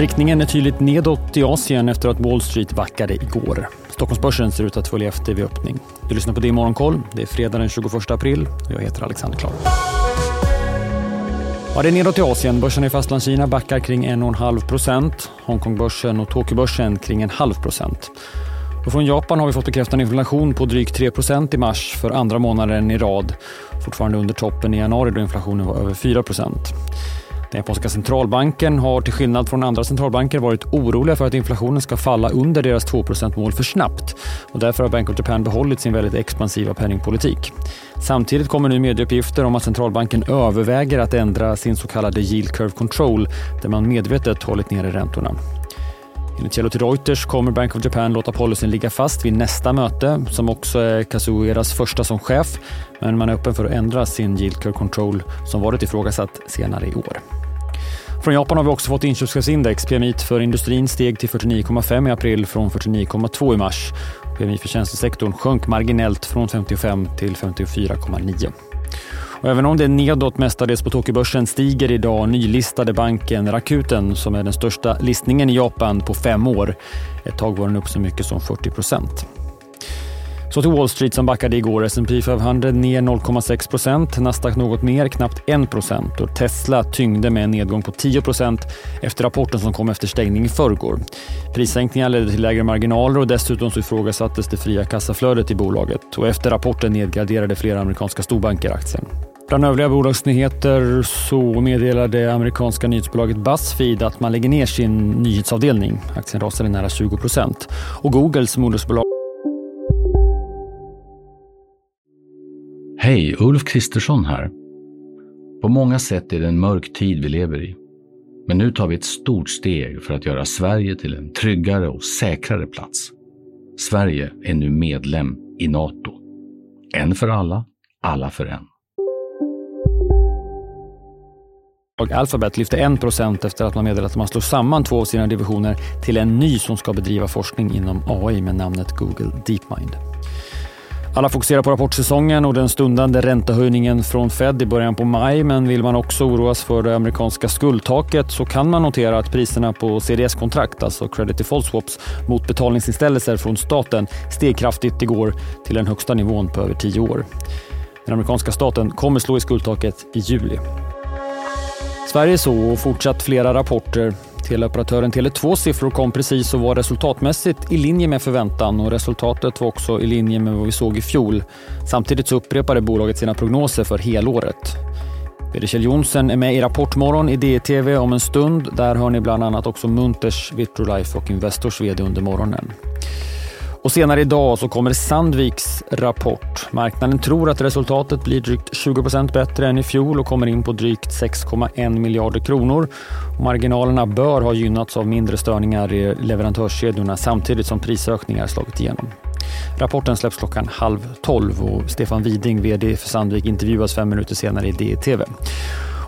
Riktningen är tydligt nedåt i Asien efter att Wall Street backade igår. Stockholmsbörsen ser ut att följa efter vid öppning. Du lyssnar på det i Morgonkoll. Det är fredag den 21 april och jag heter Alexander Klar. Ja, det är nedåt i Asien. Börsen i Fastlandskina backar kring 1,5 procent. Hongkongbörsen och Tokyobörsen kring en halv procent. Och från Japan har vi fått bekräftad inflation på drygt 3% i mars för andra månaden i rad. Fortfarande under toppen i januari då inflationen var över 4 den japanska centralbanken har till skillnad från andra centralbanker varit oroliga för att inflationen ska falla under deras 2% mål för snabbt. Och därför har Bank of Japan behållit sin väldigt expansiva penningpolitik. Samtidigt kommer nu medieuppgifter om att centralbanken överväger att ändra sin så kallade yield curve control där man medvetet hållit nere räntorna. Enligt källor till Reuters kommer Bank of Japan låta policyn ligga fast vid nästa möte som också är Kazueras första som chef. Men man är öppen för att ändra sin yield curve control som varit ifrågasatt senare i år. Från Japan har vi också fått inköpschefsindex. PMI för industrin steg till 49,5 i april från 49,2 i mars. PMI för tjänstesektorn sjönk marginellt från 55 till 54,9. Och även om det är nedåt mestadels på Tokyobörsen stiger idag nylistade banken Rakuten som är den största listningen i Japan på fem år. Ett tag var den upp så mycket som 40 procent. Så till Wall Street som backade igår. S&P 500 ner 0,6 procent, Nasdaq något mer, knappt 1 procent och Tesla tyngde med en nedgång på 10 procent efter rapporten som kom efter stängning i förrgår. Prissänkningar ledde till lägre marginaler och dessutom så ifrågasattes det fria kassaflödet i bolaget och efter rapporten nedgraderade flera amerikanska storbanker aktien. Bland övriga bolagsnyheter så meddelade amerikanska nyhetsbolaget Buzzfeed att man lägger ner sin nyhetsavdelning. Aktien rasade nära 20 procent. Och Googles modersbolag Hej, Ulf Kristersson här. På många sätt är det en mörk tid vi lever i. Men nu tar vi ett stort steg för att göra Sverige till en tryggare och säkrare plats. Sverige är nu medlem i Nato. En för alla, alla för en. Och Alphabet lyfte 1% efter att man meddelat att man slår samman två av sina divisioner till en ny som ska bedriva forskning inom AI med namnet Google DeepMind. Alla fokuserar på rapportsäsongen och den stundande räntehöjningen från Fed i början på maj, men vill man också oroas för det amerikanska skuldtaket så kan man notera att priserna på CDS-kontrakt, alltså credit default swaps, mot betalningsinställelser från staten steg kraftigt igår till den högsta nivån på över tio år. Den amerikanska staten kommer slå i skuldtaket i juli. Sverige så och fortsatt flera rapporter. Teleoperatören Tele2 siffror kom precis och var resultatmässigt i linje med förväntan och resultatet var också i linje med vad vi såg i fjol. Samtidigt så upprepade bolaget sina prognoser för helåret. VD Kjell Jonsen är med i Rapportmorgon i DTV om en stund. Där hör ni bland annat också Munters, Vitrolife och Investors VD under morgonen. Och senare idag så kommer Sandviks rapport. Marknaden tror att resultatet blir drygt 20% bättre än i fjol och kommer in på drygt 6,1 miljarder kronor. Och marginalerna bör ha gynnats av mindre störningar i leverantörskedjorna samtidigt som prisökningar slagit igenom. Rapporten släpps klockan halv tolv och Stefan Widing, VD för Sandvik, intervjuas fem minuter senare i DTV.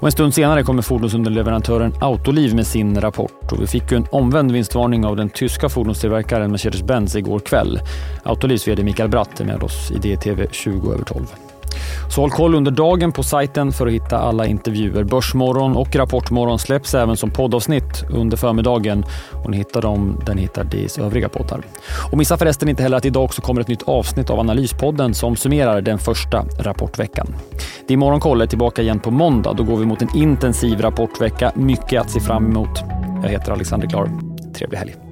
Och en stund senare kommer fordonsunderleverantören Autoliv med sin rapport. Och vi fick ju en omvänd vinstvarning av den tyska fordonstillverkaren Mercedes-Benz igår kväll. Autolivs VD Mikael Bratt är med oss i DTV 20 över 12. Så håll koll under dagen på sajten för att hitta alla intervjuer. Börsmorgon och Rapportmorgon släpps även som poddavsnitt under förmiddagen och ni hittar dem där ni hittar DIs övriga poddar. Och missa förresten inte heller att idag också kommer ett nytt avsnitt av Analyspodden som summerar den första rapportveckan. Det är Morgonkoll är tillbaka igen på måndag. Då går vi mot en intensiv rapportvecka. Mycket att se fram emot. Jag heter Alexander Klar. Trevlig helg.